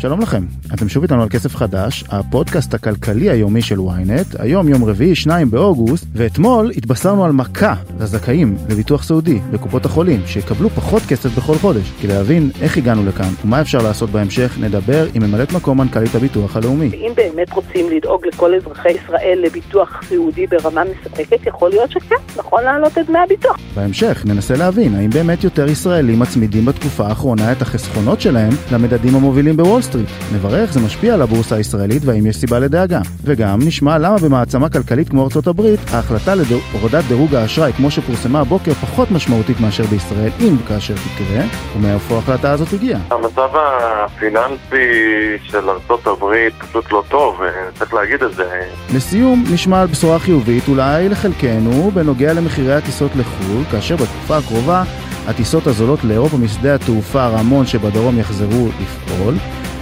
שלום לכם, אתם שוב איתנו על כסף חדש, הפודקאסט הכלכלי היומי של ynet, היום יום רביעי 2 באוגוסט, ואתמול התבשרנו על מכה לזכאים לביטוח סעודי בקופות החולים, שיקבלו פחות כסף בכל חודש. כדי להבין איך הגענו לכאן ומה אפשר לעשות בהמשך, נדבר עם ממלאת מקום מנכ"לית הביטוח הלאומי. אם באמת רוצים לדאוג לכל אזרחי ישראל לביטוח סיעודי ברמה מספקת, יכול להיות שכן, נכון להעלות את דמי הביטוח. בהמשך ננסה להבין האם באמת יותר ישראלים מצמידים בתקופה האחרונה את החסכונות שלהם למדדים המובילים בוול סטריט. נברר איך זה משפיע על הבורסה הישראלית והאם יש סיבה לדאגה. וגם נשמע למה במעצמה כלכלית כמו ארצות הברית, ההחלטה להורדת דירוג האשראי כמו שפורסמה הבוקר פחות משמעותית מאשר בישראל, אם וכאשר תקרה, ומאיפה ההחלטה הזאת הגיעה. המצב הפיננסי של ארצות הברית פשוט לא טוב, צריך להגיד את זה. לסיום, נשמע על בשורה חיובית אולי לחלקנו בנוגע למחירי הטיסות לחו"ל, כאשר בתקופה הקרובה הטיסות הזולות לאירופה משדה התעופה רמון שבדרום יחזרו לפעול,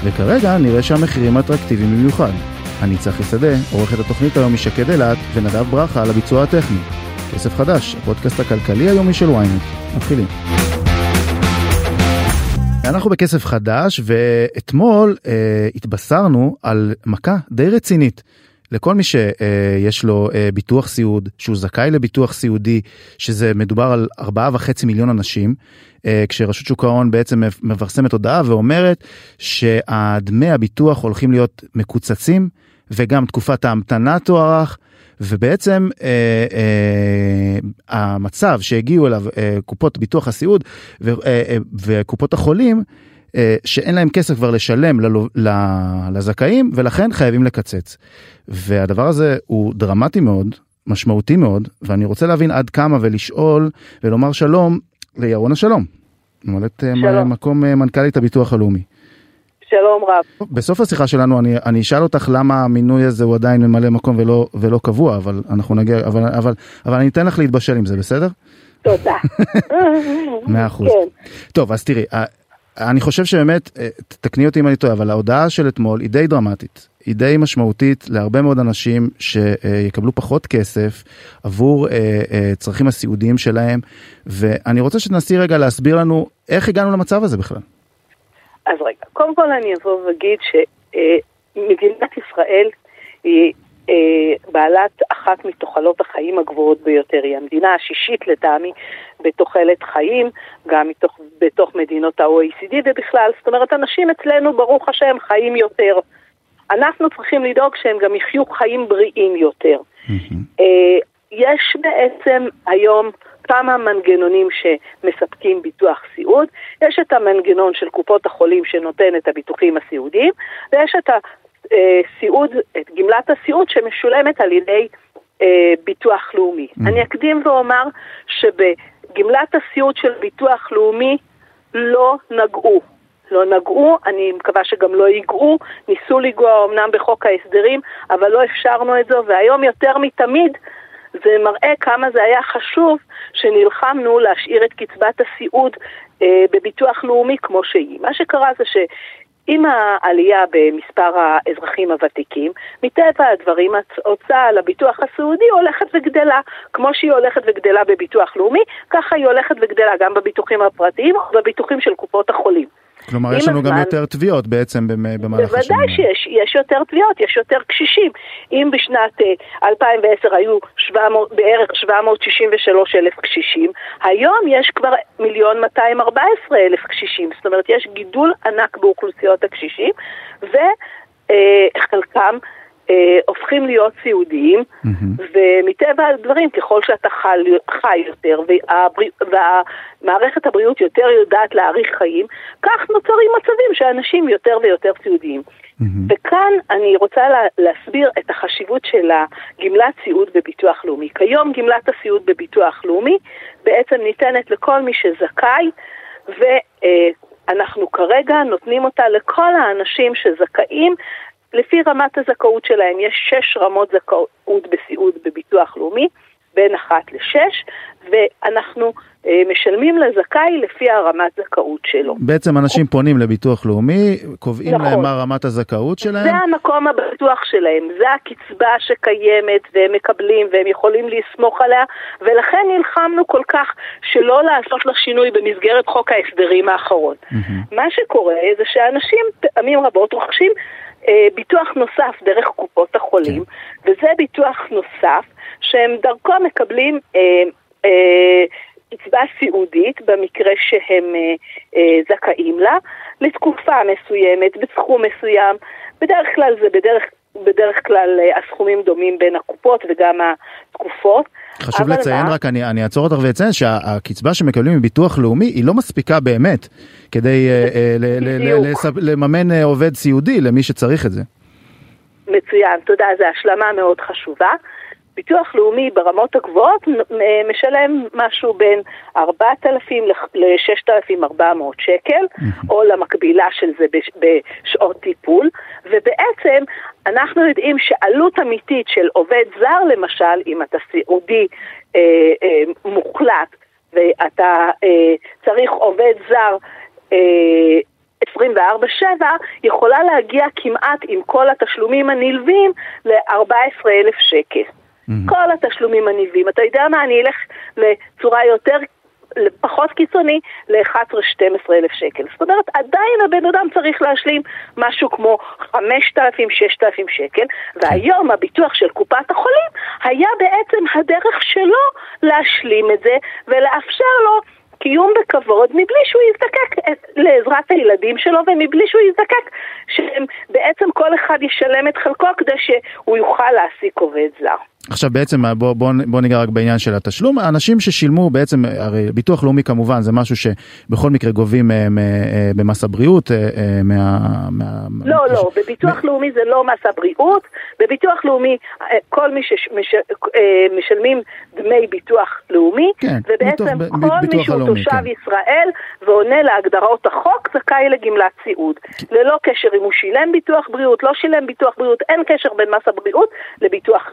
וכרגע נראה שהמחירים אטרקטיביים במיוחד. אני צחי שדה, עורכת התוכנית היום משקד אילת, ונדב ברכה על הביצוע הטכני. כסף חדש, הפודקאסט הכלכלי היומי של ynet. מתחילים. אנחנו בכסף חדש, ואתמול אה, התבשרנו על מכה די רצינית. לכל מי שיש לו אה, ביטוח סיעוד, שהוא זכאי לביטוח סיעודי, שזה מדובר על 4.5 מיליון אנשים, כשרשות שוק ההון בעצם מפרסמת הודעה ואומרת שהדמי הביטוח הולכים להיות מקוצצים, וגם תקופת ההמתנה תוארך. ובעצם אה, אה, המצב שהגיעו אליו אה, קופות ביטוח הסיעוד ו, אה, אה, וקופות החולים אה, שאין להם כסף כבר לשלם לזכאים ולכן חייבים לקצץ. והדבר הזה הוא דרמטי מאוד, משמעותי מאוד, ואני רוצה להבין עד כמה ולשאול ולומר שלום לירונה שלום, ממלאת אה, מקום אה, מנכ"לית הביטוח הלאומי. שלום רב. בסוף השיחה שלנו אני, אני אשאל אותך למה המינוי הזה הוא עדיין ממלא מקום ולא, ולא קבוע, אבל אנחנו נגיע, אבל, אבל, אבל אני אתן לך להתבשל עם זה, בסדר? תודה. מאה אחוז. כן. טוב, אז תראי, אני חושב שבאמת, אה, תקני אותי אם אני טועה, אבל ההודעה של אתמול היא די דרמטית. היא די משמעותית להרבה מאוד אנשים שיקבלו פחות כסף עבור אה, אה, צרכים הסיעודיים שלהם, ואני רוצה שתנסי רגע להסביר לנו איך הגענו למצב הזה בכלל. אז רגע, קודם כל אני אבוא ואגיד שמדינת ישראל היא אה, בעלת אחת מתוחלות החיים הגבוהות ביותר. היא המדינה השישית לטעמי בתוחלת חיים, גם מתוך, בתוך מדינות ה-OECD ובכלל. זאת אומרת, אנשים אצלנו, ברוך השם, חיים יותר. אנחנו צריכים לדאוג שהם גם יחיו חיים בריאים יותר. Mm-hmm. יש בעצם היום כמה מנגנונים שמספקים ביטוח סיעוד. יש את המנגנון של קופות החולים שנותן את הביטוחים הסיעודיים, ויש את הסיעוד, את גמלת הסיעוד שמשולמת על ידי אה, ביטוח לאומי. אני אקדים ואומר שבגמלת הסיעוד של ביטוח לאומי לא נגעו. לא נגעו, אני מקווה שגם לא ייגעו, ניסו לגוע אמנם בחוק ההסדרים, אבל לא אפשרנו את זה, והיום יותר מתמיד זה מראה כמה זה היה חשוב שנלחמנו להשאיר את קצבת הסיעוד אה, בביטוח לאומי כמו שהיא. מה שקרה זה עם העלייה במספר האזרחים הוותיקים, מטבע הדברים ההוצאה על הביטוח הסיעודי הולכת וגדלה. כמו שהיא הולכת וגדלה בביטוח לאומי, ככה היא הולכת וגדלה גם בביטוחים הפרטיים ובביטוחים של קופות החולים. כלומר, יש לנו הזמן... גם יותר תביעות בעצם במהלך השנים. בוודאי שיש, יש יותר תביעות, יש יותר קשישים. אם בשנת 2010 אה, היו 700, בערך 763 אלף קשישים, היום יש כבר מיליון 214 אלף קשישים. זאת אומרת, יש גידול ענק באוכלוסיות הקשישים, וחלקם... אה, אה, הופכים להיות סיעודיים, mm-hmm. ומטבע הדברים, ככל שאתה חי, חי יותר והברי, והמערכת הבריאות יותר יודעת להאריך חיים, כך נוצרים מצבים שאנשים יותר ויותר סיעודיים. Mm-hmm. וכאן אני רוצה לה, להסביר את החשיבות של הגמלת סיעוד בביטוח לאומי. כיום גמלת הסיעוד בביטוח לאומי בעצם ניתנת לכל מי שזכאי, ואנחנו כרגע נותנים אותה לכל האנשים שזכאים לפי רמת הזכאות שלהם, יש שש רמות זכאות בסיעוד בביטוח לאומי. בין אחת לשש, ואנחנו אה, משלמים לזכאי לפי הרמת זכאות שלו. בעצם אנשים פונים לביטוח לאומי, קובעים נכון. להם מה רמת הזכאות שלהם. זה המקום הבטוח שלהם, זה הקצבה שקיימת והם מקבלים והם יכולים לסמוך עליה ולכן נלחמנו כל כך שלא לעשות לה שינוי במסגרת חוק ההסדרים האחרון. מה שקורה זה שאנשים פעמים רבות רוכשים ביטוח נוסף דרך קופות החולים וזה ביטוח נוסף שהם דרכו מקבלים אה, אה, קצבה סיעודית במקרה שהם אה, אה, זכאים לה, לתקופה מסוימת, בסכום מסוים. בדרך כלל זה בדרך, בדרך כלל אה, הסכומים דומים בין הקופות וגם התקופות. חשוב לציין מה? רק, אני, אני אעצור אותך ואציין שהקצבה שמקבלים מביטוח לאומי היא לא מספיקה באמת כדי אה, אה, ל- ל- בדיוק. ל- לספ- לממן אה, עובד סיעודי למי שצריך את זה. מצוין, תודה, זו השלמה מאוד חשובה. ביטוח לאומי ברמות הגבוהות משלם משהו בין 4,000 ל-6,400 שקל, או למקבילה של זה בש- בשעות טיפול, ובעצם אנחנו יודעים שעלות אמיתית של עובד זר למשל, אם אתה סיעודי אה, אה, מוחלט ואתה אה, צריך עובד זר אה, 24/7 יכולה להגיע כמעט עם כל התשלומים הנלווים ל-14,000 שקל. כל התשלומים הנלווים. אתה יודע מה, אני אלך לצורה יותר, פחות קיצוני, ל-11-12 אלף שקל. זאת אומרת, עדיין הבן אדם צריך להשלים משהו כמו 5,000-6,000 שקל, והיום הביטוח של קופת החולים היה בעצם הדרך שלו להשלים את זה ולאפשר לו קיום בכבוד מבלי שהוא יזדקק את- לעזרת הילדים שלו ומבלי שהוא יזדקק שהם בעצם כל אחד ישלם את חלקו כדי שהוא יוכל להעסיק עובד זר. עכשיו בעצם בוא, בוא, בוא ניגע רק בעניין של התשלום, האנשים ששילמו בעצם, הרי ביטוח לאומי כמובן זה משהו שבכל מקרה גובים אה, אה, במס הבריאות, אה, מה... מה לא, מה- לא, בביטוח לאומי זה לא מס הבריאות, בביטוח לאומי כל מי שמשלמים דמי ביטוח לאומי, כן, ובעצם ביטוח- כל ביטוח מי שהוא הלאומי, תושב כן. ישראל ועונה להגדרות החוק זכאי לגמלת סיעוד. ללא קשר אם הוא שילם ביטוח בריאות, לא שילם ביטוח בריאות, אין קשר בין מס הבריאות לביטוח,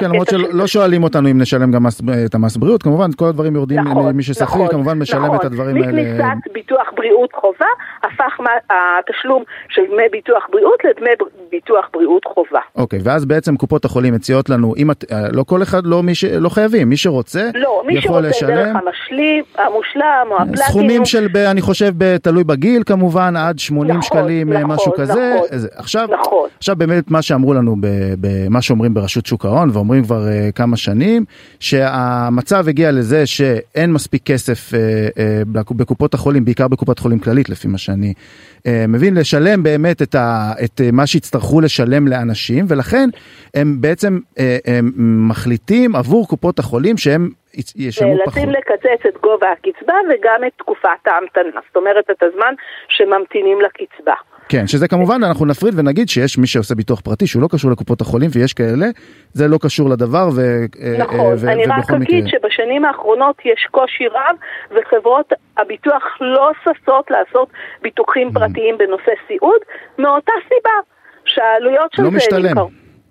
כן, למרות שלא שואלים אותנו אם נשלם גם את המס בריאות, כמובן כל הדברים יורדים, נכון, מי ששכיר נכון, כמובן משלם נכון. את הדברים האלה. מכניסת ביטוח בריאות חובה, הפך מה- התשלום של דמי ביטוח בריאות לדמי ביטוח בריאות חובה. אוקיי, ואז בעצם קופות החולים מציעות לנו, אם את, אה, לא כל אחד, לא, מי ש, לא חייבים, מי שרוצה, לא, מי יכול שרוצה דרך לשלם. המשלים, המושלם או הפלטינום. סכומים של, ב- אני חושב, ב- תלוי בגיל כמובן, עד 80 נכון, שקלים, אה, נכון, משהו כזה. נכון. עכשיו, נכון. עכשיו באמת מה שאמרו לנו, במה שאומרים ברשות שוק ההון, ואומרים כבר uh, כמה שנים, שהמצב הגיע לזה שאין מספיק כסף uh, uh, בקופות החולים, בעיקר בקופת חולים כללית, לפי מה שאני uh, מבין, לשלם באמת את, ה, את uh, מה שיצטרכו לשלם לאנשים, ולכן הם בעצם uh, הם מחליטים עבור קופות החולים שהם ישלמו פחות. נאלצים לקצץ את גובה הקצבה וגם את תקופת ההמתנה, זאת אומרת את הזמן שממתינים לקצבה. כן, שזה כמובן אנחנו נפריד ונגיד שיש מי שעושה ביטוח פרטי שהוא לא קשור לקופות החולים ויש כאלה, זה לא קשור לדבר ו... אה, נכון, אה, ו- אני רק אגיד מקרה- שבשנים האחרונות יש קושי רב וחברות הביטוח לא ששות לעשות ביטוחים Mm. פרטיים בנושא סיעוד מאותה סיבה שהעלויות של לא זה משתלם. הן יקר-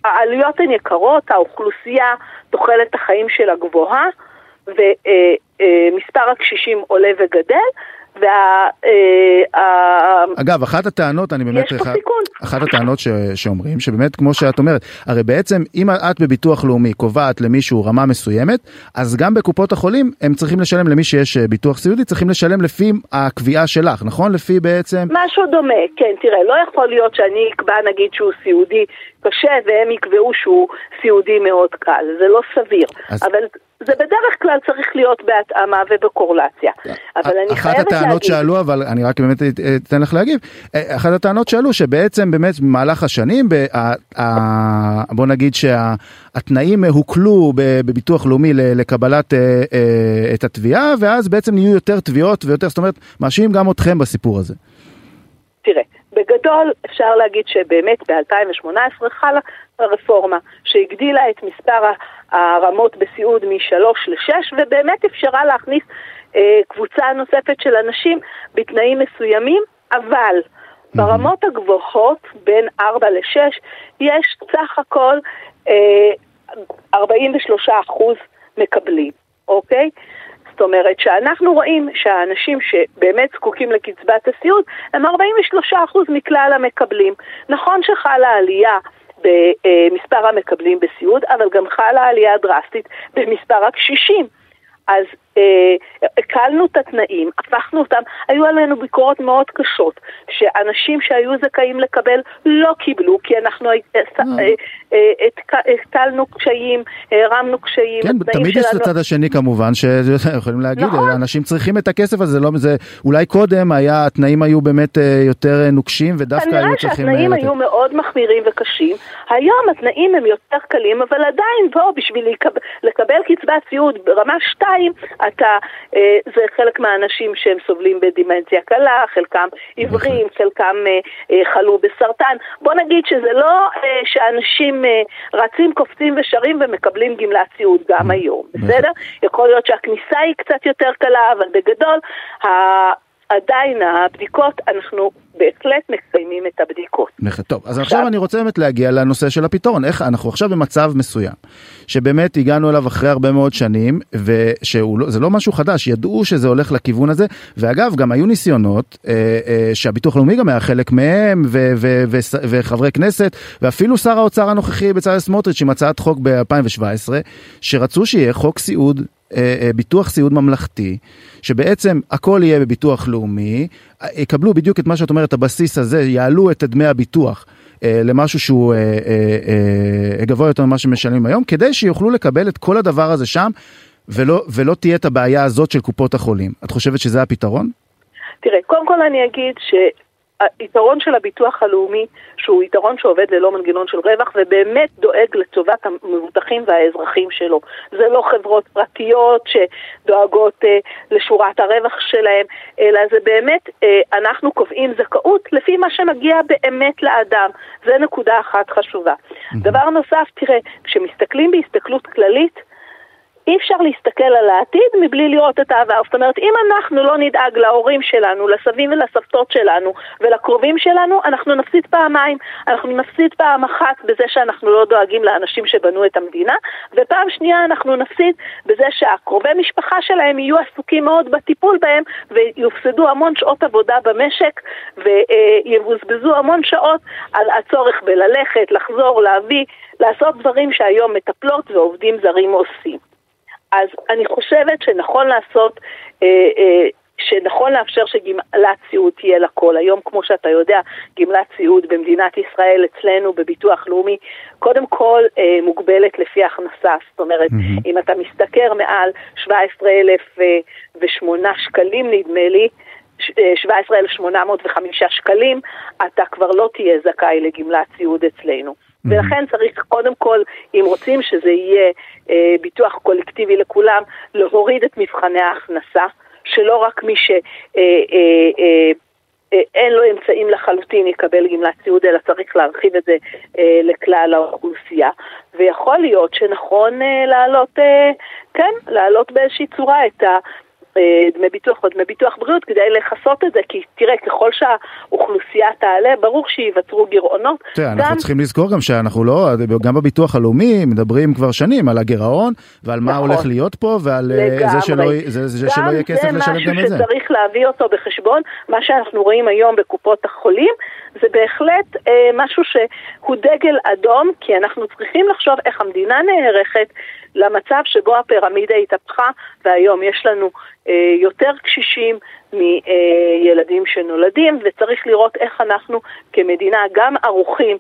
העלויות הן יקרות, האוכלוסייה, תוחלת החיים שלה גבוהה ומספר הקשישים עולה וגדל וה... אה, אגב, אחת הטענות, אני באמת, יש פה אחד- סיכון. אחת הטענות ש, שאומרים, שבאמת, כמו שאת אומרת, הרי בעצם, אם את בביטוח לאומי קובעת למישהו רמה מסוימת, אז גם בקופות החולים הם צריכים לשלם למי שיש אה, ביטוח סיעודי, צריכים לשלם לפי הקביעה שלך, נכון? לפי בעצם... משהו דומה, כן, תראה, לא יכול להיות שאני אקבע נגיד שהוא סיעודי קשה והם יקבעו שהוא סיעודי מאוד קל, זה לא סביר. אז- אבל זה בדרך כלל צריך להיות בהתאמה ובקורלציה. אבל אני אחת חייבת הטענות להגיד, שעלו, אבל אני רק באמת אתן לך להגיב, אה, אחת הטענות שעלו שבעצם באמת במהלך השנים, בוא נגיד שהתנאים הוקלו בביטוח לאומי לקבלת אה, אה, את התביעה, ואז בעצם נהיו יותר תביעות ויותר, זאת אומרת, מאשימים גם אתכם בסיפור הזה. תראה, בגדול אפשר להגיד שבאמת ב-2018 חלה הרפורמה שהגדילה את מספר הרמות בסיעוד משלוש לשש ובאמת אפשרה להכניס אה, קבוצה נוספת של אנשים בתנאים מסוימים, אבל ברמות הגבוהות בין 4 ל-6 יש סך הכל אה, 43 אחוז מקבלים, אוקיי? זאת אומרת שאנחנו רואים שהאנשים שבאמת זקוקים לקצבת הסיעוד הם 43% מכלל המקבלים. נכון שחלה עלייה במספר המקבלים בסיעוד, אבל גם חלה עלייה דרסטית במספר הקשישים. אז הקלנו את התנאים, הפכנו אותם, היו עלינו ביקורות מאוד קשות, שאנשים שהיו זכאים לקבל לא קיבלו, כי אנחנו אה, אה, הטלנו קשיים, הרמנו קשיים. כן, תמיד יש את הצד השני כמובן, שיכולים להגיד, נכון. אנשים צריכים את הכסף הזה, לא, זה, אולי קודם היה, התנאים היו באמת יותר נוקשים, ודווקא היו צריכים... כנראה שהתנאים היו מאוד מחמירים וקשים, היום התנאים הם יותר קלים, אבל עדיין פה בשביל לקבל קצבת סיעוד ברמה 2, אתה, אה, זה חלק מהאנשים שהם סובלים בדימנציה קלה, חלקם עיוורים, נכון. חלקם אה, אה, חלו בסרטן. בוא נגיד שזה לא שאנשים רצים, קופצים ושרים ומקבלים גמלת סיעוד גם נכון. היום, בסדר? יכול להיות שהכניסה היא קצת יותר קלה, אבל בגדול, עדיין הבדיקות, אנחנו בהחלט מקיימים את הבדיקות. טוב, אז עכשיו אני רוצה באמת להגיע לנושא של הפתרון. איך אנחנו עכשיו במצב מסוים, שבאמת הגענו אליו אחרי הרבה מאוד שנים, וזה לא, לא משהו חדש, ידעו שזה הולך לכיוון הזה, ואגב, גם היו ניסיונות אה, אה, שהביטוח הלאומי גם היה חלק מהם, ו, ו, ו, וחברי כנסת, ואפילו שר האוצר הנוכחי בצלאל סמוטריץ' עם הצעת חוק ב-2017, שרצו שיהיה חוק סיעוד ביטוח סיעוד ממלכתי, שבעצם הכל יהיה בביטוח לאומי, יקבלו בדיוק את מה שאת אומרת, הבסיס הזה, יעלו את דמי הביטוח. אה, למשהו שהוא גבוה יותר ממה שמשלמים היום, כדי שיוכלו לקבל את כל הדבר הזה שם, ולא, ולא תהיה את הבעיה הזאת של קופות החולים. את חושבת שזה הפתרון? תראה, קודם כל אני אגיד ש... היתרון של הביטוח הלאומי, שהוא יתרון שעובד ללא מנגנון של רווח ובאמת דואג לטובת המבוטחים והאזרחים שלו. זה לא חברות פרטיות שדואגות אה, לשורת הרווח שלהם, אלא זה באמת, אה, אנחנו קובעים זכאות לפי מה שמגיע באמת לאדם. זה נקודה אחת חשובה. דבר נוסף, תראה, כשמסתכלים בהסתכלות כללית, אי אפשר להסתכל על העתיד מבלי לראות את העבר. זאת אומרת, אם אנחנו לא נדאג להורים שלנו, לסבים ולסבתות שלנו ולקרובים שלנו, אנחנו נפסיד פעמיים. אנחנו נפסיד פעם אחת בזה שאנחנו לא דואגים לאנשים שבנו את המדינה, ופעם שנייה אנחנו נפסיד בזה שהקרובי משפחה שלהם יהיו עסוקים מאוד בטיפול בהם ויופסדו המון שעות עבודה במשק ויבוזבזו המון שעות על הצורך בללכת, לחזור, להביא, לעשות דברים שהיום מטפלות ועובדים זרים עושים. אז אני חושבת שנכון לעשות, אה, אה, שנכון לאפשר שגמלת סיעוד תהיה לכל. היום, כמו שאתה יודע, גמלת סיעוד במדינת ישראל, אצלנו בביטוח לאומי, קודם כל אה, מוגבלת לפי הכנסה. זאת אומרת, mm-hmm. אם אתה משתכר מעל 17,008 שקלים, נדמה לי, 17,805 שקלים, אתה כבר לא תהיה זכאי לגמלת סיעוד אצלנו. ולכן צריך קודם כל, אם רוצים שזה יהיה אה, ביטוח קולקטיבי לכולם, להוריד את מבחני ההכנסה, שלא רק מי שאין אה, אה, אה, לו אמצעים לחלוטין יקבל גמלת סיעוד, אלא צריך להרחיב את זה אה, לכלל האוכלוסייה. ויכול להיות שנכון אה, להעלות, אה, כן, להעלות באיזושהי צורה את ה... אה, דמי ביטוח או דמי ביטוח בריאות כדי לכסות את זה, כי תראה, ככל שהאוכלוסייה תעלה, ברור שייווצרו גירעונות. תראה, אנחנו צריכים לזכור גם שאנחנו לא, גם בביטוח הלאומי מדברים כבר שנים על הגירעון ועל מה נכון. הולך להיות פה ועל אה, זה שלא, זה, זה שלא יהיה כסף לשלם גם את זה. זה משהו שצריך להביא אותו בחשבון, מה שאנחנו רואים היום בקופות החולים, זה בהחלט אה, משהו שהוא דגל אדום, כי אנחנו צריכים לחשוב איך המדינה נערכת למצב שבו הפירמידה התהפכה, והיום יש לנו אה, יותר קשישים מילדים שנולדים, וצריך לראות איך אנחנו כמדינה גם ערוכים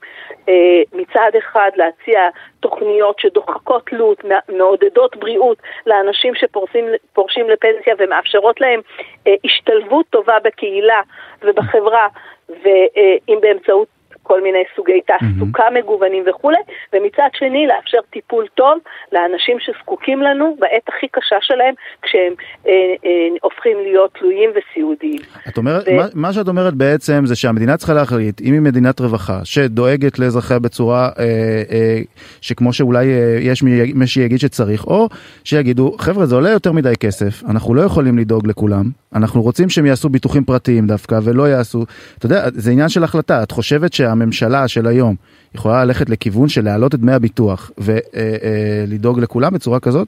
אה, מצד אחד להציע תוכניות שדוחקות תלות, מעודדות בריאות לאנשים שפורשים לפנסיה ומאפשרות להם אה, השתלבות טובה בקהילה ובחברה, ואם באמצעות כל מיני סוגי תעסוקה mm-hmm. מגוונים וכולי, ומצד שני לאפשר טיפול טוב לאנשים שזקוקים לנו בעת הכי קשה שלהם, כשהם אה, אה, הופכים להיות תלויים וסיעודיים. את אומרת, ו... מה, מה שאת אומרת בעצם זה שהמדינה צריכה להחליט, אם היא מדינת רווחה, שדואגת לאזרחיה בצורה אה, אה, שכמו שאולי אה, יש מי שיגיד שצריך, או שיגידו, חבר'ה זה עולה יותר מדי כסף, אנחנו לא יכולים לדאוג לכולם, אנחנו רוצים שהם יעשו ביטוחים פרטיים דווקא ולא יעשו, אתה יודע, זה עניין של החלטה, את חושבת שה... הממשלה של היום יכולה ללכת לכיוון של להעלות את דמי הביטוח ולדאוג לכולם בצורה כזאת?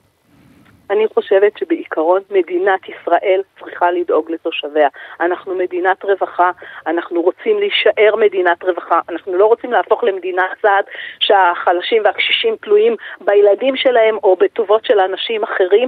אני חושבת שבעיקרון מדינת ישראל צריכה לדאוג לתושביה. אנחנו מדינת רווחה, אנחנו רוצים להישאר מדינת רווחה, אנחנו לא רוצים להפוך למדינת צעד שהחלשים והקשישים תלויים בילדים שלהם או בטובות של אנשים אחרים.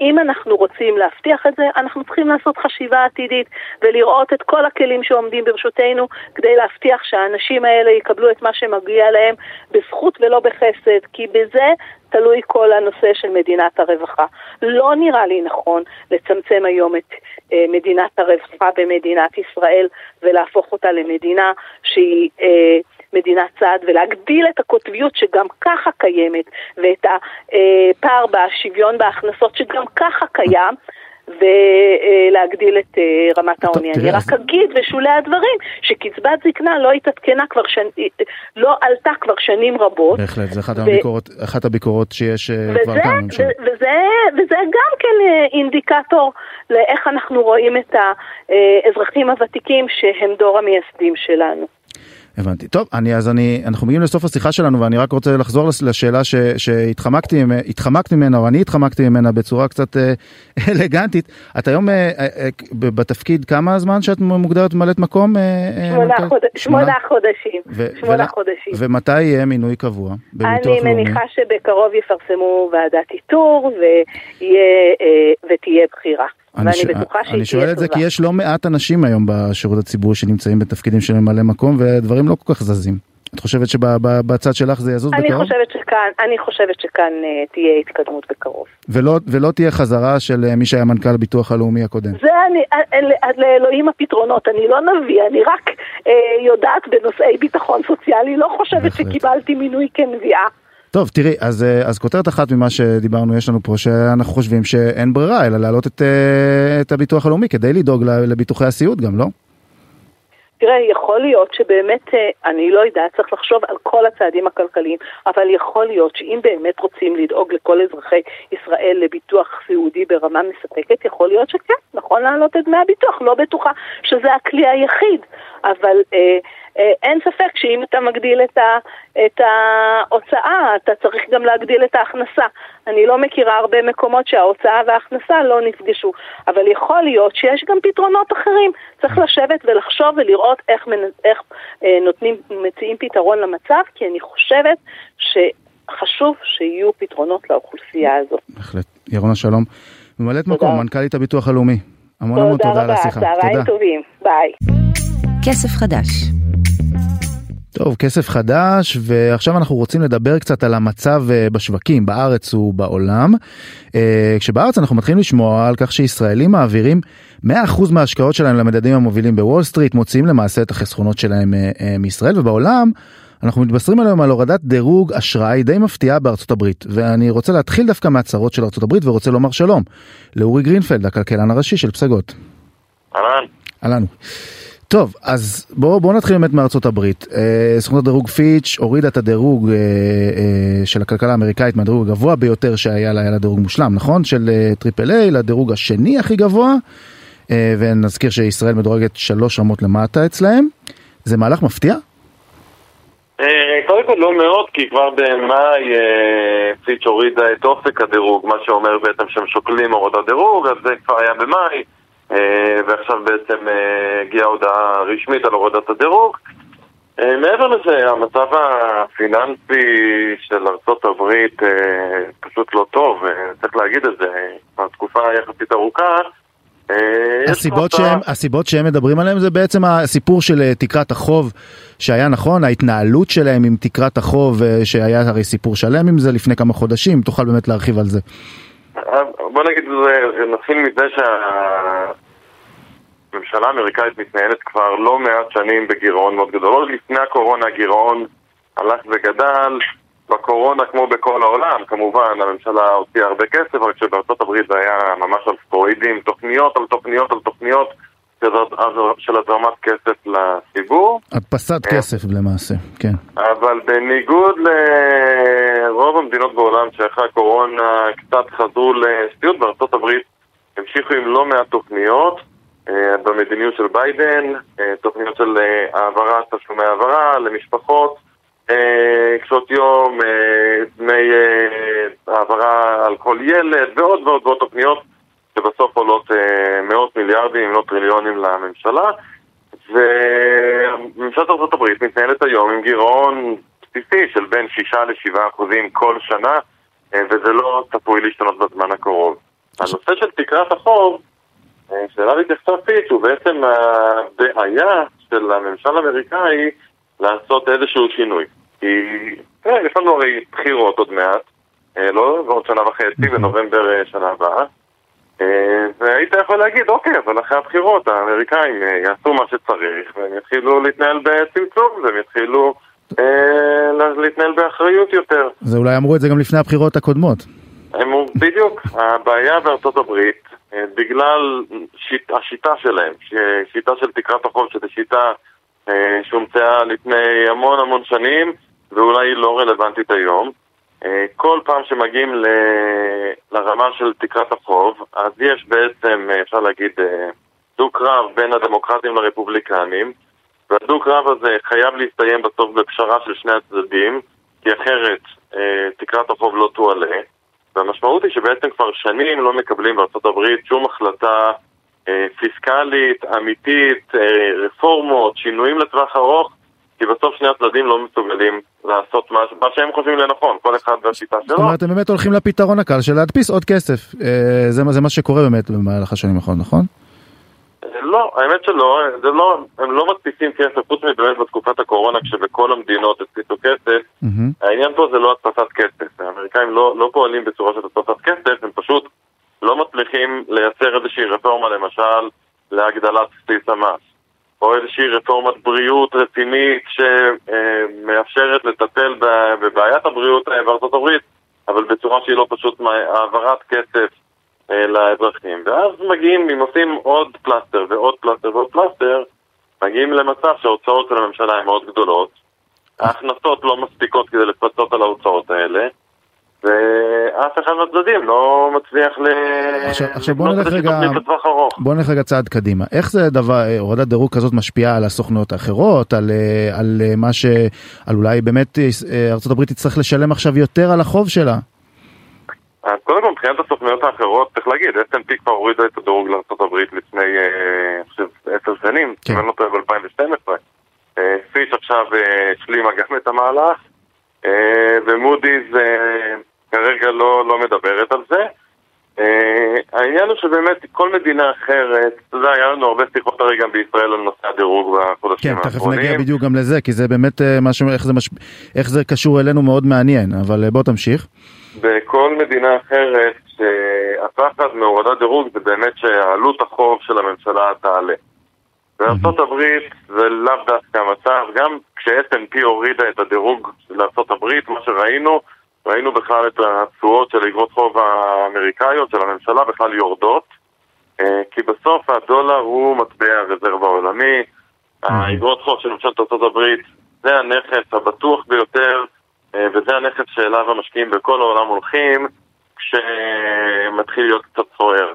אם אנחנו רוצים להבטיח את זה, אנחנו צריכים לעשות חשיבה עתידית ולראות את כל הכלים שעומדים ברשותנו כדי להבטיח שהאנשים האלה יקבלו את מה שמגיע להם בזכות ולא בחסד, כי בזה תלוי כל הנושא של מדינת הרווחה. לא נראה לי נכון לצמצם היום את אה, מדינת הרווחה במדינת ישראל ולהפוך אותה למדינה שהיא... אה, מדינת צעד ולהגדיל את הקוטביות שגם ככה קיימת ואת הפער בשוויון בהכנסות שגם ככה קיים. ולהגדיל את אה, רמת העוני. אני רק אגיד בשולי הדברים שקצבת זקנה לא התעדכנה כבר שנים, לא עלתה כבר שנים רבות. בהחלט, זו אחת, ו... הביקורת, אחת הביקורות שיש אה, וזה, כבר כאן. וזה, וזה גם כן אה, אינדיקטור לאיך אנחנו רואים את האזרחים הוותיקים שהם דור המייסדים שלנו. הבנתי. טוב, אני, אז אני, אנחנו מגיעים לסוף השיחה שלנו ואני רק רוצה לחזור לשאלה ש, שהתחמקתי ממנה, או אני התחמקתי ממנה בצורה קצת אה, אלגנטית. את היום אה, אה, בתפקיד כמה זמן שאת מוגדרת ממלאת מקום? שמונה, חוד... שמונה חודשים. ו... שמונה ו... חודשים. ומתי יהיה מינוי קבוע? אני מניחה שבקרוב יפרסמו ועדת איתור ויהיה, ותהיה בחירה. ואני ש... בטוחה שהיא תהיה טובה. אני שואל את זה כי יש לא מעט אנשים היום בשירות הציבורי שנמצאים בתפקידים של ממלא מקום ודברים לא כל כך זזים. את חושבת שבצד שלך זה יזוז אני בקרוב? חושבת שכאן, אני חושבת שכאן uh, תהיה התקדמות בקרוב. ולא, ולא תהיה חזרה של uh, מי שהיה מנכ"ל הביטוח הלאומי הקודם? זה אני, אה, לאלוהים הפתרונות, אני לא נביא, אני רק uh, יודעת בנושאי ביטחון סוציאלי, לא חושבת בהחלט. שקיבלתי מינוי כנביאה. טוב תראי אז אה, אז כותרת אחת ממה שדיברנו יש לנו פה שאנחנו חושבים שאין ברירה אלא להעלות את, אה, את הביטוח הלאומי כדי לדאוג לביטוחי הסיעוד גם לא? תראה, יכול להיות שבאמת, אה, אני לא יודעת, צריך לחשוב על כל הצעדים הכלכליים, אבל יכול להיות שאם באמת רוצים לדאוג לכל אזרחי ישראל לביטוח סיעודי ברמה מספקת, יכול להיות שכן, נכון להעלות את דמי הביטוח, לא בטוחה שזה הכלי היחיד, אבל אה, אה, אין ספק שאם אתה מגדיל את, ה, את ההוצאה, אתה צריך גם להגדיל את ההכנסה. אני לא מכירה הרבה מקומות שההוצאה וההכנסה לא נפגשו, אבל יכול להיות שיש גם פתרונות אחרים. צריך לשבת ולחשוב ולראות איך, איך אה, נותנים, מציעים פתרון למצב, כי אני חושבת שחשוב שיהיו פתרונות לאוכלוסייה הזאת. בהחלט. ירונה שלום, ממלאת מקום, מנכ"לית הביטוח הלאומי. המון המון תודה על השיחה. תודה רבה, צהריים טובים, ביי. כסף חדש טוב, כסף חדש, ועכשיו אנחנו רוצים לדבר קצת על המצב אה, בשווקים, בארץ ובעולם. אה, כשבארץ אנחנו מתחילים לשמוע על כך שישראלים מעבירים 100% מההשקעות שלהם למדדים המובילים בוול סטריט, מוציאים למעשה את החסכונות שלהם אה, מישראל, ובעולם אנחנו מתבשרים היום על הורדת דירוג אשראי די מפתיעה בארצות הברית, ואני רוצה להתחיל דווקא מארצות של ארצות הברית ורוצה לומר שלום לאורי גרינפלד, הכלכלן הראשי של פסגות. אהלן. אהלן. טוב, אז בואו בוא נתחיל באמת מארצות הברית. אה, סוכנות הדירוג פיץ' הורידה את הדירוג אה, אה, של הכלכלה האמריקאית מהדירוג הגבוה ביותר שהיה לה, היה לה דירוג מושלם, נכון? של אה, triple A לדירוג השני הכי גבוה, אה, ונזכיר שישראל מדורגת שלוש רמות למטה אצלהם. זה מהלך מפתיע? אה, קודם כל לא מאוד, כי כבר במאי אה, פיץ' הורידה את אופק הדירוג, מה שאומר בעצם שהם שוקלים הורדת דירוג, אז זה כבר היה במאי. אה, ועכשיו בעצם אה, הגיעה הודעה רשמית על הורדת הדירוג. אה, מעבר לזה, המצב הפיננסי של ארצות הברית פשוט לא טוב, צריך להגיד את זה, כבר תקופה יחסית ארוכה. הסיבות שהם, הסיבות שהם מדברים עליהם זה בעצם הסיפור של תקרת החוב שהיה נכון, ההתנהלות שלהם עם תקרת החוב שהיה הרי סיפור שלם עם זה לפני כמה חודשים, תוכל באמת להרחיב על זה. בוא נגיד, נתחיל מזה שהממשלה האמריקאית מתנהלת כבר לא מעט שנים בגירעון מאוד גדול. עוד לפני הקורונה הגירעון הלך וגדל, בקורונה כמו בכל העולם, כמובן הממשלה הוציאה הרבה כסף, אבל כשבארצות הברית זה היה ממש על סטרואידים, תוכניות על תוכניות על תוכניות של הזרמת כסף לציבור. הדפסת כסף למעשה, כן. אבל בניגוד לרוב המדינות בעולם שאחרי הקורונה קצת חזרו בארצות הברית המשיכו עם לא מעט תוכניות אה, במדיניות של ביידן, אה, תוכניות של אה, העברת תשלומי העברה למשפחות, קשות יום, דמי העברה על כל ילד ועוד ועוד ועוד תוכניות שבסוף עולות מאות מיליארדים אם לא טריליונים לממשלה וממשלת ארה"ב מתנהלת היום עם גירעון בסיסי של בין 6 ל-7 אחוזים כל שנה וזה לא צפוי להשתנות בזמן הקרוב. הנושא של תקרת החוב, שאליו התייחסה פיץ', הוא בעצם הבעיה של הממשל האמריקאי לעשות איזשהו שינוי. כי יש לנו הרי בחירות עוד מעט, לא בעוד שנה וחצי, בנובמבר שנה הבאה. והיית יכול להגיד, אוקיי, אבל אחרי הבחירות האמריקאים יעשו מה שצריך והם יתחילו להתנהל בצמצום והם יתחילו להתנהל באחריות יותר. זה אולי אמרו את זה גם לפני הבחירות הקודמות. בדיוק, הבעיה בארצות הברית, בגלל שיט, השיטה שלהם, שיטה של תקרת החוב, שזו שיטה שהומצאה לפני המון המון שנים ואולי היא לא רלוונטית היום. כל פעם שמגיעים ל... לרמה של תקרת החוב, אז יש בעצם, אפשר להגיד, דו-קרב בין הדמוקרטים לרפובליקנים, והדו-קרב הזה חייב להסתיים בסוף בפשרה של שני הצדדים, כי אחרת תקרת החוב לא תועלה. והמשמעות היא שבעצם כבר שנים לא מקבלים הברית שום החלטה אה, פיסקלית, אמיתית, אה, רפורמות, שינויים לטווח ארוך, כי בסוף שני הצדדים לא מסוגלים לעשות מה, מה שהם חושבים לנכון, כל אחד והשיטה שלו. זאת אומרת, הם באמת הולכים לפתרון הקל של להדפיס עוד כסף. אה, זה, זה מה שקורה באמת במהלך השנים האחרונות, נכון? לא, האמת שלא, זה לא, הם לא מדפיסים כסף, חוץ מבאמת בתקופת הקורונה כשבכל המדינות הדפיסו כסף, mm-hmm. העניין פה זה לא הדפסת כסף, האמריקאים לא, לא פועלים בצורה של הדפסת כסף, הם פשוט לא מצליחים לייצר איזושהי רפורמה למשל להגדלת בסיס המס, או איזושהי רפורמת בריאות רצינית שמאפשרת לטפל בבעיית הבריאות בארצות הברית, אבל בצורה שהיא לא פשוט העברת כסף לאזרחים. ואז מגיעים, אם עושים עוד פלסטר ועוד פלסטר ועוד פלסטר, מגיעים למצב שההוצאות של הממשלה הן מאוד גדולות, ההכנסות לא מספיקות כדי לפצות על ההוצאות האלה, ואף אחד מהצדדים לא מצליח ל... עכשיו, עכשיו בוא נלך רגע, בוא נלך רגע צעד קדימה. איך זה דבר, הורדת דירוג כזאת משפיעה על הסוכנויות האחרות, על, על מה ש... על אולי באמת ארה"ב תצטרך לשלם עכשיו יותר על החוב שלה? אז קודם כל מבחינת הסוכנויות האחרות, צריך להגיד, S&P כבר הורידה את הדירוג לארה"ב לפני, אני חושב, עשר שנים, אם אני לא טועה ב-2012. פיש עכשיו השלימה גם את המהלך, ומודי'ס כרגע לא, לא מדברת על זה. העניין הוא שבאמת כל מדינה אחרת, אתה יודע, היה לנו הרבה שיחות הרי גם בישראל על נושא הדירוג בחודשים האחרונים. כן, תכף נגיע בדיוק גם לזה, כי זה באמת משהו, איך זה, מש... איך זה קשור אלינו מאוד מעניין, אבל בוא תמשיך. בכל מדינה אחרת שהפחד מהורדת דירוג זה באמת שעלות החוב של הממשלה תעלה. בארצות הברית זה לאו דווקא המצב, גם כש-S&P הורידה את הדירוג לארצות הברית, מה שראינו, ראינו בכלל את התשואות של אגרות חוב האמריקאיות של הממשלה בכלל יורדות, כי בסוף הדולר הוא מטבע הרזרבה העולמי, האגרות חוב של ממשלת ארצות הברית זה הנכס הבטוח ביותר וזה הנכס שאליו המשקיעים בכל העולם הולכים כשמתחיל להיות קצת סוער.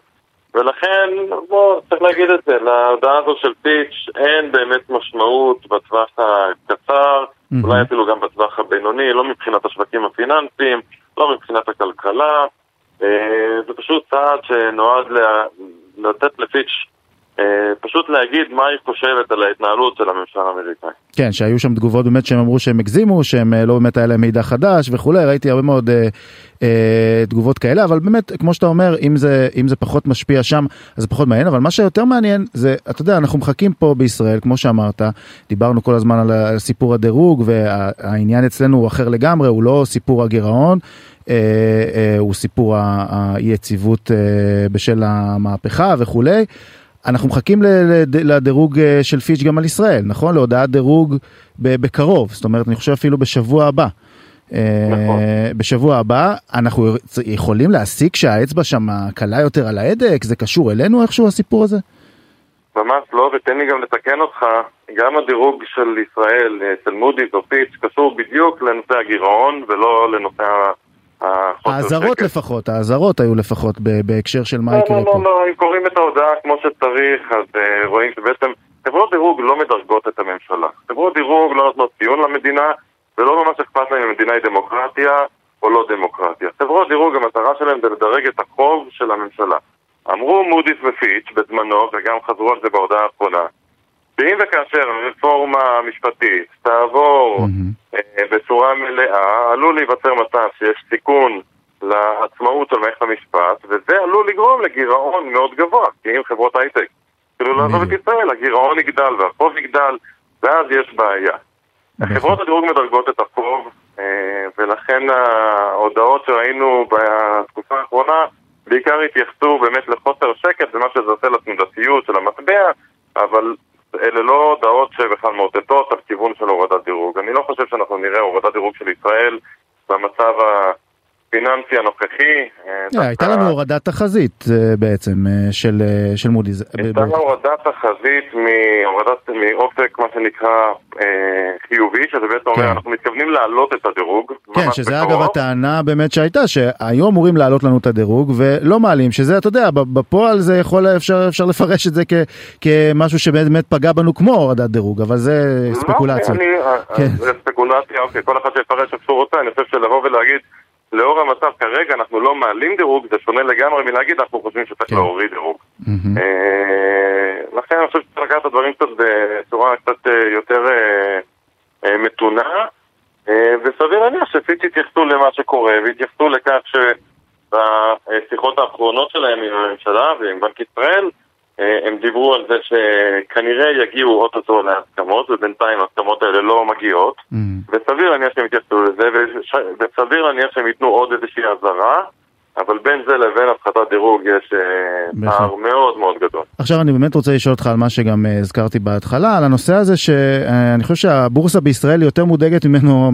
ולכן, בוא, צריך להגיד את זה, להודעה הזו של פיץ' אין באמת משמעות בטווח הקצר, mm-hmm. אולי אפילו גם בטווח הבינוני, לא מבחינת השווקים הפיננסיים, לא מבחינת הכלכלה. זה פשוט צעד שנועד לתת לפיץ' פשוט להגיד מה היא חושבת על ההתנהלות של הממשל האמריקאי. כן, שהיו שם תגובות באמת שהם אמרו שהם הגזימו, שהם לא באמת היה להם מידע חדש וכולי, ראיתי הרבה מאוד אה, אה, תגובות כאלה, אבל באמת, כמו שאתה אומר, אם זה, אם זה פחות משפיע שם, אז זה פחות מעניין, אבל מה שיותר מעניין זה, אתה יודע, אנחנו מחכים פה בישראל, כמו שאמרת, דיברנו כל הזמן על סיפור הדירוג, והעניין אצלנו הוא אחר לגמרי, הוא לא סיפור הגירעון. אה, אה, הוא סיפור האי יציבות אה, בשל המהפכה וכולי. אנחנו מחכים לדירוג של פיץ' גם על ישראל, נכון? להודעת דירוג בקרוב, זאת אומרת, אני חושב אפילו בשבוע הבא. נכון. בשבוע הבא אנחנו יכולים להסיק שהאצבע שם קלה יותר על ההדק? זה קשור אלינו איכשהו הסיפור הזה? ממש לא, ותן לי גם לתקן אותך, גם הדירוג של ישראל, של מודי'ס או פיץ', קשור בדיוק לנושא הגירעון ולא לנושא האזהרות לפחות, האזהרות היו לפחות בהקשר של מה יקרה פה. לא, לא, לא, אם קוראים את ההודעה כמו שצריך, אז uh, רואים שבעצם חברות דירוג לא מדרגות את הממשלה. חברות דירוג לא נותנות ציון למדינה, ולא ממש אכפת להם אם המדינה היא דמוקרטיה או לא דמוקרטיה. חברות דירוג, המטרה שלהם זה לדרג את החוב של הממשלה. אמרו מודי'ס ופיץ' בזמנו, וגם חזרו על זה בהודעה האחרונה, שאם וכאשר הרפורמה המשפטית תעבור mm-hmm. בצורה מלאה, עלול להיווצר מצב שיש סיכון לעצמאות של מערכת המשפט, וזה עלול לגרום לגירעון מאוד גבוה, כי אם חברות הייטק כאילו לעזוב את ישראל, הגירעון יגדל והחוב יגדל, ואז יש בעיה. חברות הדירוג מדרגות את החוב, אה, ולכן ההודעות שראינו בתקופה האחרונה בעיקר התייחסו באמת לחוסר שקט ומה שזה עושה לתנודתיות של המטבע, אבל אלה לא הודעות שבכלל מאותתות על כיוון של הורדת דירוג. אני לא חושב שאנחנו נראה הורדת דירוג של ישראל במצב ה... הפיננסי הנוכחי. אה, הייתה לנו הורדת תחזית אה, בעצם אה, של מודי'ס. הייתה לנו הורדת תחזית מאופק מה שנקרא חיובי, שזה בעצם אומר כן. אנחנו מתכוונים להעלות את הדירוג. כן, שזה אגב הטענה באמת שהייתה, שהיום אמורים להעלות לנו את הדירוג ולא מעלים, שזה אתה יודע, בפועל זה יכול, אפשר לפרש את זה כמשהו שבאמת פגע בנו כמו הורדת דירוג, אבל זה ספקולציה. כן. זה ספקולציה, אוקיי, כל אחד שיפרש איך שהוא רוצה, אני חושב שלבוא ולהגיד לאור המצב כרגע אנחנו לא מעלים דירוג, זה שונה לגמרי מלהגיד אנחנו חושבים שצריך כן. להוריד דירוג. אה, לכן אני חושב שצריך לקחת את הדברים קצת בצורה קצת אה, יותר אה, מתונה, וסביר להניח שפיץ' יתייחסו למה שקורה ויתייחסו לכך שבשיחות האחרונות שלהם עם הממשלה ועם בנק ישראל הם דיברו על זה שכנראה יגיעו אוטוטו להסכמות, ובינתיים ההסכמות האלה לא מגיעות, mm. וסביר להניח שהם יתייחסו לזה, וסביר להניח שהם ייתנו עוד איזושהי אזהרה. אבל בין זה לבין הפחתת דירוג יש אה, פער מאוד מאוד גדול. עכשיו אני באמת רוצה לשאול אותך על מה שגם אה, הזכרתי בהתחלה, על הנושא הזה שאני חושב שהבורסה בישראל יותר מודאגת ממנו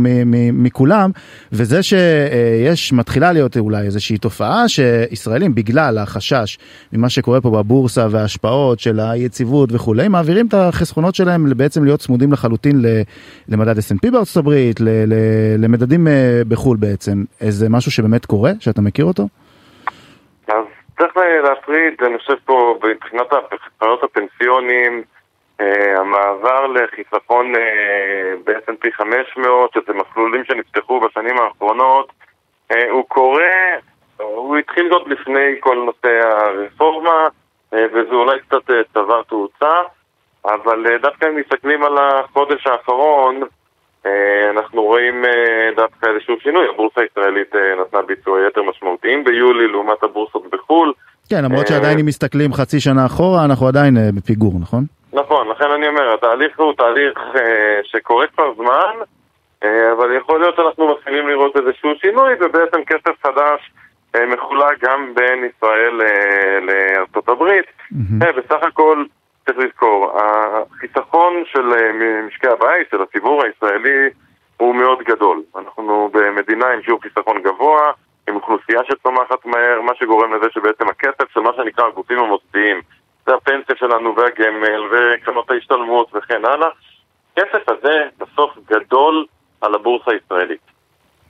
מכולם, וזה שיש, מתחילה להיות אולי איזושהי תופעה שישראלים בגלל החשש ממה שקורה פה בבורסה וההשפעות של היציבות וכולי, מעבירים את החסכונות שלהם בעצם להיות צמודים לחלוטין למדד S&P בארצות הברית, למדדים אה, בחו"ל בעצם. איזה משהו שבאמת קורה, שאתה מכיר אותו? צריך להפריד, אני חושב פה, מבחינת החיסכונות הפנסיונים, אה, המעבר לחיסכון אה, ב-S&P 500, שזה מסלולים שנפתחו בשנים האחרונות, אה, הוא קורה, הוא התחיל זאת לפני כל נושא הרפורמה, וזה אולי קצת צבר תאוצה, אבל דווקא אם מסתכלים על החודש האחרון, אנחנו רואים אה, דווקא איזשהו שינוי, הבורסה הישראלית אה, נתנה ביצועי יתר משמעותיים ביולי לעומת הבורסות בחו"ל. כן, למרות שעדיין אם מסתכלים חצי שנה אחורה, אנחנו עדיין בפיגור, נכון? נכון, לכן אני אומר, התהליך הוא תהליך שקורה כבר זמן, אבל יכול להיות שאנחנו מתחילים לראות איזשהו שינוי, ובעצם כסף חדש מחולק גם בין ישראל לארצות הברית. בסך הכל צריך לזכור, החיסכון של אה, משקי הבית, של הציבור הישראלי, הוא מאוד גדול. אנחנו במדינה עם שיעור חיסכון גבוה, עם אוכלוסייה שצומחת מהר, מה שגורם לזה שבעצם הכסף של מה שנקרא הגופים המוסדיים, זה הפנסיה שלנו והגמל וקרנות ההשתלמות וכן הלאה, הכסף הזה בסוף גדול על הבורסה הישראלית.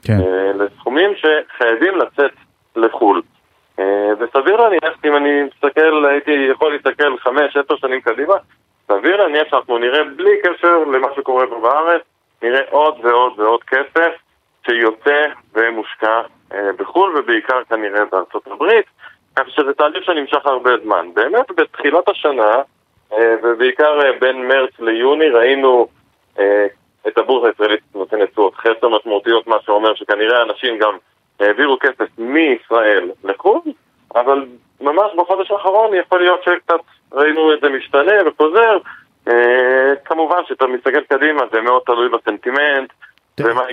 כן. אה, לסכומים שחייבים לצאת לחו"ל. אה, וסביר להניח, אם אני מסתכל, הייתי יכול להסתכל חמש, עשר שנים קדימה, סביר להניח שאנחנו נראה בלי קשר למה שקורה פה בארץ, נראה עוד ועוד ועוד כסף שיוצא ומושקע אה, בחו"ל, ובעיקר כנראה בארצות הברית, כך שזה תהליך שנמשך הרבה זמן. באמת, בתחילת השנה, אה, ובעיקר בין מרץ ליוני, ראינו את הבורסה הישראלית נותנת תשואות חסר משמעותיות, מה שאומר שכנראה אנשים גם העבירו כסף מישראל לחו"ל, אבל ממש בחודש האחרון יכול להיות שקצת ראינו את זה משתנה וחוזר. אה, כמובן שאתה מסתכל קדימה זה מאוד תלוי בסנטימנט.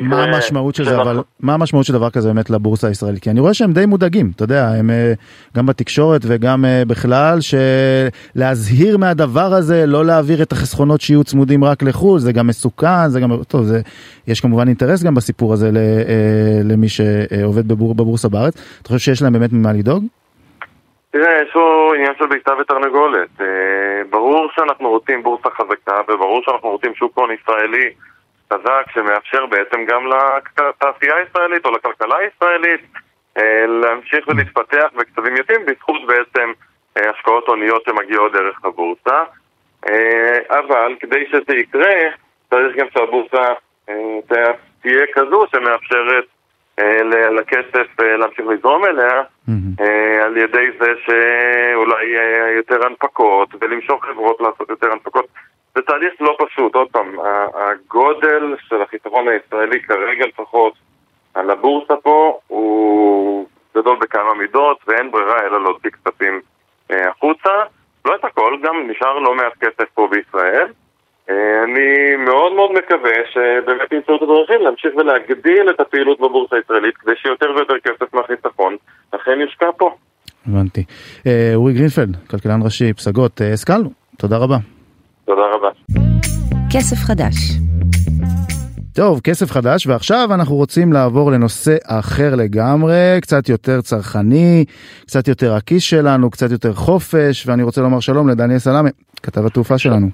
מה המשמעות של זה אבל מה המשמעות של דבר כזה באמת לבורסה הישראלית כי אני רואה שהם די מודאגים אתה יודע הם אה, גם בתקשורת וגם אה, בכלל שלהזהיר מהדבר הזה לא להעביר את החסכונות שיהיו צמודים רק לחו"ל זה גם מסוכן זה גם טוב זה יש כמובן אינטרס גם בסיפור הזה אה, למי שעובד בבורסה בארץ אתה חושב שיש להם באמת ממה לדאוג? תראה, יש פה עניין של ביצה ותרנגולת. ברור שאנחנו רוצים בורסה חזקה, וברור שאנחנו רוצים שוק הון ישראלי חזק שמאפשר בעצם גם לתעשייה הישראלית או לכלכלה הישראלית אה, להמשיך ולהתפתח בקצבים יפים בזכות בעצם אה, השקעות הוניות שמגיעות דרך הבורסה. אה, אבל כדי שזה יקרה צריך גם שהבורסה תהיה כזו שמאפשרת לכסף להמשיך לזרום אליה על ידי זה שאולי יותר הנפקות ולמשוך חברות לעשות יותר הנפקות. זה תהליך לא פשוט, עוד פעם, הגודל של החיסכון הישראלי כרגע לפחות על הבורסה פה הוא גדול בכמה מידות ואין ברירה אלא להוציא כספים החוצה. לא את הכל, גם נשאר לא מעט כסף פה בישראל. אני מאוד מאוד מקווה שבאמת ימצאו את הדרכים להמשיך ולהגדיל את הפעילות בבורסה הישראלית כדי שיותר ויותר כסף מהחיסכון אכן יושקע פה. הבנתי. אורי גרינפלד, כלכלן ראשי, פסגות, השכלנו. תודה רבה. תודה רבה. כסף חדש. טוב, כסף חדש, ועכשיו אנחנו רוצים לעבור לנושא אחר לגמרי, קצת יותר צרכני, קצת יותר הכיס שלנו, קצת יותר חופש, ואני רוצה לומר שלום לדניאל סלאמה, כתב התעופה שלנו.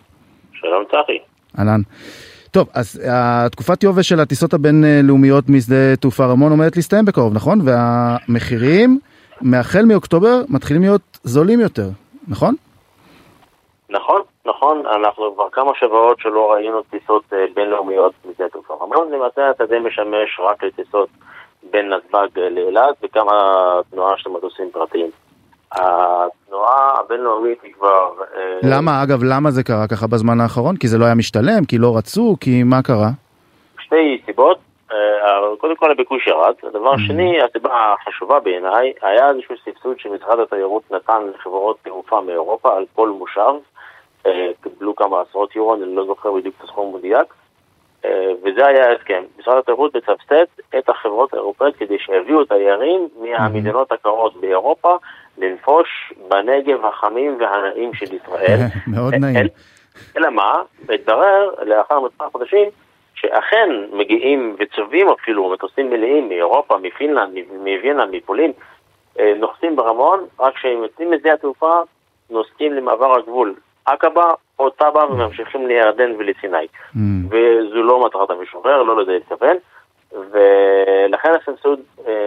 שלום צחי. אהלן. טוב, אז התקופת יובש של הטיסות הבינלאומיות משדה תעופה רמון עומדת להסתיים בקרוב, נכון? והמחירים, מהחל מאוקטובר, מתחילים להיות זולים יותר, נכון? נכון, נכון, אנחנו כבר כמה שבועות שלא ראינו טיסות בינלאומיות משדה תעופה רמון, למעשה השדה משמש רק לטיסות בין נתב"ג לאילת וכמה תנועה של מטוסים פרטיים. התנועה הבינלאומית היא כבר... למה, אגב, למה זה קרה ככה בזמן האחרון? כי זה לא היה משתלם? כי לא רצו? כי מה קרה? שתי סיבות. קודם כל הביקוש ירד. הדבר שני, הסיבה החשובה בעיניי, היה איזשהו סבסוד שמשרד התיירות נתן לחברות תעופה מאירופה על כל מושב. קיבלו כמה עשרות יורו, אני לא זוכר בדיוק את הסכום המדויק. וזה היה ההסכם. משרד התיירות מסבסד את החברות האירופאיות כדי שיביאו תיירים מהמדינות הקרות באירופה לנפוש בנגב החמים והנעים של ישראל. מאוד נעים. אלא מה? התברר לאחר מספר חודשים שאכן מגיעים וצובעים אפילו מטוסים מלאים מאירופה, מפינלנד, מווינה, מפולין, נוחתים ברמון, רק כשהם יוצאים משדה התעופה נוסעים למעבר הגבול עקבה או טאבה וממשיכים לירדן ולסיני. וזו לא מטרת המשוחרר, לא לזה התכוון. ולכן הסבסוד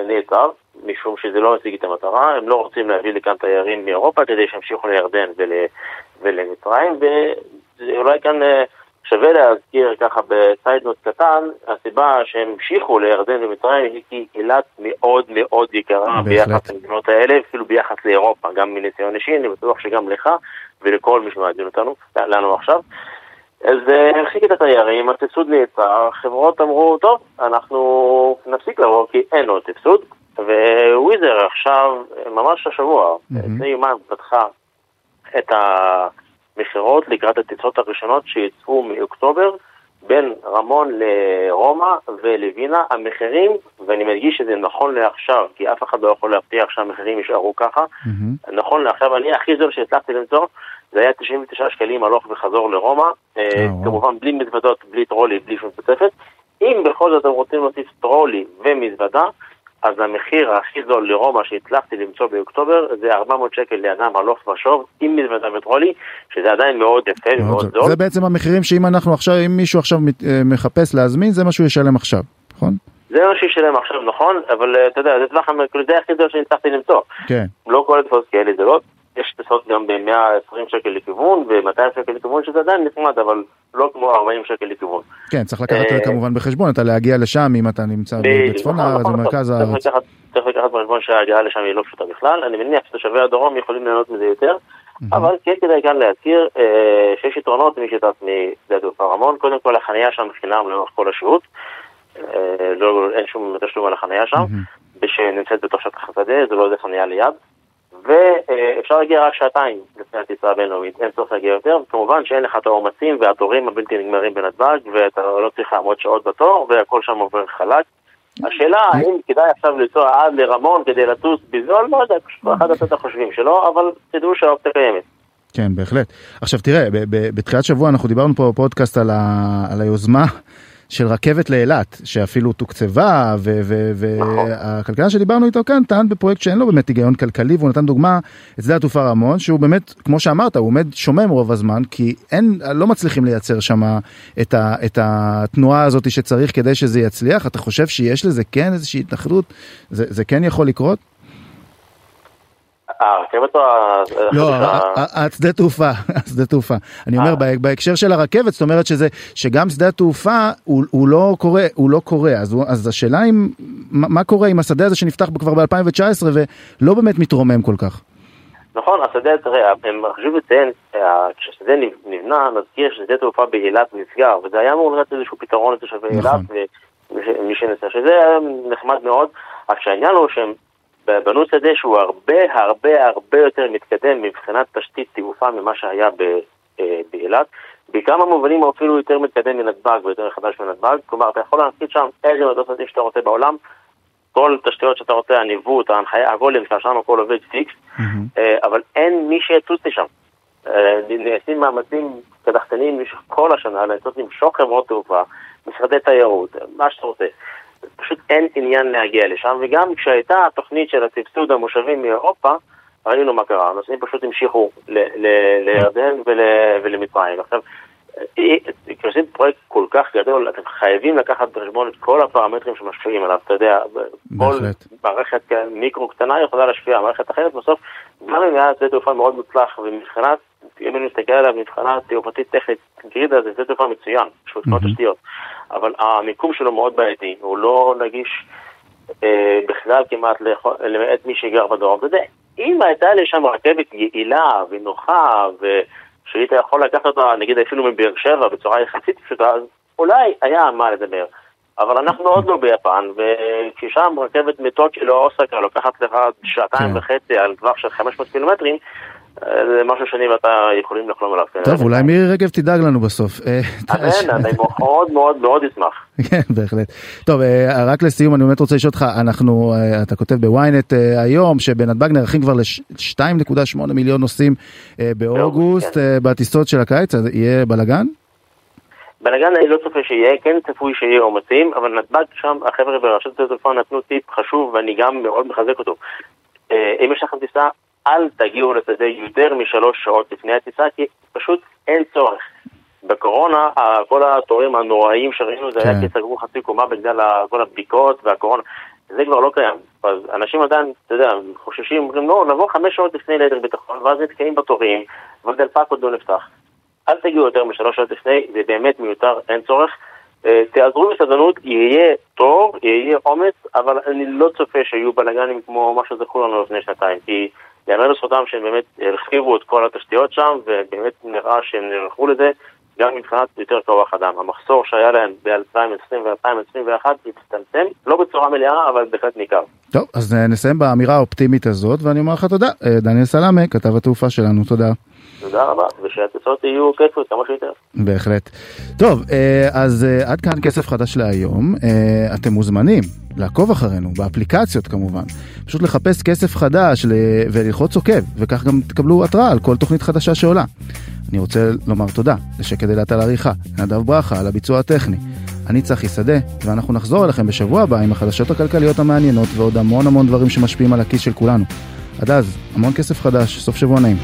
נעצר, משום שזה לא משיג את המטרה, הם לא רוצים להביא לכאן תיירים מאירופה כדי שימשיכו לירדן ול, ולמצרים, ואולי כאן שווה להזכיר ככה בסיידנוט קטן, הסיבה שהם המשיכו לירדן ומצרים היא כי אילת מאוד מאוד יקרה ביחס למדינות האלה, אפילו ביחס לאירופה, גם מניסיון אישי, אני בטוח שגם לך ולכל מי שמעדין אותנו, לנו עכשיו. אז הרחיק את התיירים, הסבסוד נעצר, החברות אמרו, טוב, אנחנו נפסיק לבוא כי אין עוד סבסוד, וויזר עכשיו, ממש השבוע, לפני יומיים פתחה את המכירות לקראת הטיסות הראשונות שיצאו מאוקטובר בין רמון לרומא ולווינה, המחירים, ואני מדגיש שזה נכון לעכשיו, כי אף אחד לא יכול להבטיח שהמחירים יישארו ככה, נכון לעכשיו, אני הכי זול שהצלחתי למצוא, זה היה 99 שקלים הלוך וחזור לרומא, כמובן בלי מזוודות, בלי טרולי, בלי שום תוספת. אם בכל זאת אתם רוצים להוסיף טרולי ומזוודה, אז המחיר הכי זול לרומא שהצלחתי למצוא באוקטובר זה 400 שקל לאדם הלוך ושוב עם מזוודה וטרולי, שזה עדיין מאוד יפה ומאוד זול. זה בעצם המחירים שאם אנחנו עכשיו, אם מישהו עכשיו מחפש להזמין, זה מה שהוא ישלם עכשיו, נכון? זה מה שישלם עכשיו, נכון, אבל אתה יודע, זה טווח, זה הכי זול שהצלחתי למצוא. כן. לא כל הטפוס כאלה לא. יש טיסות גם ב-120 שקל לכיוון ו-200 שקל לכיוון שזה עדיין נחמד אבל לא כמו 40 שקל לכיוון. כן צריך לקחת כמובן בחשבון אתה להגיע לשם אם אתה נמצא בצפון הארץ במרכז הארץ. צריך לקחת בחשבון שההגיעה לשם היא לא פשוטה בכלל. אני מניח שתושבי הדרום יכולים ליהנות מזה יותר אבל כן כדאי כאן להזכיר שיש יתרונות מי שטס משדה התעופה רמון. קודם כל החניה שם חינם לאורך כל השהות. אין שום תשלום על החניה שם. שנמצאת בתוך שטח השדה זה לא איזה חניה ליד ואפשר להגיע רק שעתיים לפני הטיסה הבינלאומית, אין צורך להגיע יותר, כמובן שאין לך את העומסים והתורים הבלתי נגמרים בנתב"ג ואתה לא צריך לעמוד שעות בתור והכל שם עובר חלק. השאלה האם כדאי עכשיו לנסוע עד לרמון כדי לטוס בזול, לא יודע, אחד הצד החושבים שלא, אבל תדעו שהאופציה קיימת. כן, בהחלט. עכשיו תראה, בתחילת שבוע אנחנו דיברנו פה בפודקאסט על היוזמה של רכבת לאילת, שאפילו תוקצבה, והכלכלן שדיברנו איתו כאן טען בפרויקט שאין לו באמת היגיון כלכלי, והוא נתן דוגמה את שדה התעופה רמון, שהוא באמת, כמו שאמרת, הוא עומד שומם רוב הזמן, כי אין, לא מצליחים לייצר שם את, ה, את התנועה הזאת שצריך כדי שזה יצליח. אתה חושב שיש לזה כן איזושהי התנחלות? זה, זה כן יכול לקרות? הרכבת או לא, השדה תעופה, השדה תעופה. אני אומר, אה. בהקשר של הרכבת, זאת אומרת שזה, שגם שדה התעופה הוא לא קורה, הוא לא קורה. אז השאלה אם, מה קורה עם השדה הזה שנפתח כבר ב-2019 ולא באמת מתרומם כל כך? נכון, השדה, תראה, חשוב לציין, אה, כשהשדה נבנה, נזכיר ששדה תעופה באילת נסגר, וזה היה אמור להיות איזשהו פתרון לתושבי אילת, נכון. ומי שנסע, שזה היה נחמד מאוד, רק שהעניין הוא שהם בנו שדה שהוא הרבה הרבה הרבה יותר מתקדם מבחינת תשתית תעופה ממה שהיה אה, באילת. בכמה מובנים הוא אפילו יותר מתקדם מנתב"ג ויותר חדש מנתב"ג, כלומר אתה יכול להנחית שם איזה מטוס שאתה רוצה בעולם, כל תשתיות שאתה רוצה, הניווט, ההנחיה, הכל נמצא שם, הכל עובד פיקס, אה, אבל אין מי שיצוץ לשם. אה, נעשים מאמצים קדחתניים במשך כל השנה לנסות למשוך חברות תעופה, משרדי תיירות, מה שאתה רוצה. פשוט אין עניין להגיע לשם, וגם כשהייתה התוכנית של הסבסוד המושבים מאירופה, ראינו מה קרה, הנוסעים פשוט המשיכו לירדן ולמצרים. עכשיו, כשעושים פרויקט כל כך גדול, אתם חייבים לקחת בחשבון את כל הפרמטרים שמשפיעים עליו, אתה יודע, כל מערכת מיקרו קטנה יכולה להשפיע, מערכת אחרת בסוף, גם אם היה שדה תעופה מאוד מוצלח, ומבחינת, אם אני מסתכל עליו מבחינה תעופתית טכנית, גרידה זה שדה תעופה מצוין, יש לו את כל התשתיות, אבל המיקום שלו מאוד בעייתי, הוא לא נגיש אה, בכלל כמעט למעט מי שגר בדרום, אתה יודע, אם הייתה לי שם רכבת יעילה ונוחה, ו... שהיית יכול לקחת אותה, נגיד אפילו מבאר שבע בצורה יחסית פשוטה, אז אולי היה מה לדבר. אבל אנחנו עוד לא ביפן, וכששם רכבת מטוקיו לאוסקה לוקחת לך שעתיים כן. וחצי על טווח של 500 קילומטרים, זה משהו שאני ואתה יכולים לחלום עליו. טוב, אולי מירי רגב תדאג לנו בסוף. אה, אמן, אני מאוד מאוד מאוד אשמח. כן, בהחלט. טוב, אה, רק לסיום, אני באמת רוצה לשאול אותך, אנחנו, אתה כותב בוויינט היום, שבנתב"ג נערכים כבר ל-2.8 מיליון נוסעים באוגוסט, כן. בטיסות של הקיץ, אז יהיה בלאגן? בלאגן אני לא צופה שיהיה, כן צפוי שיהיה עומסים, אבל נתב"ג שם, החבר'ה ברשות שדות התעופה נתנו טיפ חשוב ואני גם מאוד מחזק אותו. אם יש לכם טיסה, אל תגיעו לשדה יותר משלוש שעות לפני הטיסה, כי פשוט אין צורך. בקורונה, כל התורים הנוראיים שראינו זה היה כן. כי סגרו חצי קומה בגלל כל הבדיקות והקורונה. זה כבר לא קיים. אז אנשים עדיין, אתה יודע, חוששים, אומרים, לא, נבוא חמש שעות לפני ליתר ביטחון, ואז נתקעים בתורים, והדלפק עוד לא נפתח. אל תגיעו יותר משלוש שעות לפני, זה באמת מיותר, אין צורך. אה, תעזרו בסדלנות, יהיה תור, יהיה עומס, אבל אני לא צופה שיהיו בלאגנים כמו מה שזכו לנו לפני שנתיים, כי יאמר לזכותם שהם באמת הרחיבו את כל התשתיות שם, ובאמת נראה שהם נערכו לזה, גם מבחינת יותר כוח אדם. המחסור שהיה להם ב-2020 ו-2021 הצטמצם, לא בצורה מלאה, אבל בהחלט ניכר. טוב, אז אה, נסיים באמירה האופטימית הזאת, ואני אומר לך תודה. אה, דניאל סלאמה, כתב התעופה שלנו, תודה. תודה רבה, ושהטיסות יהיו כיפות כמה שיותר. בהחלט. טוב, אה, אז עד כאן כסף חדש להיום. אתם מוזמנים לעקוב אחרינו, באפליקציות כמובן. פשוט לחפש כסף חדש וללחוץ עוקב, וכך גם תקבלו התראה על כל תוכנית חדשה שעולה. אני רוצה לומר תודה לשקד אילת על העריכה, נדב ברכה על הביצוע הטכני. אני צחי שדה, ואנחנו נחזור אליכם בשבוע הבא עם החדשות הכלכליות המעניינות ועוד המון המון דברים שמשפיעים על הכיס של כולנו. עד אז, המון כסף חדש, סוף שבוע נעים.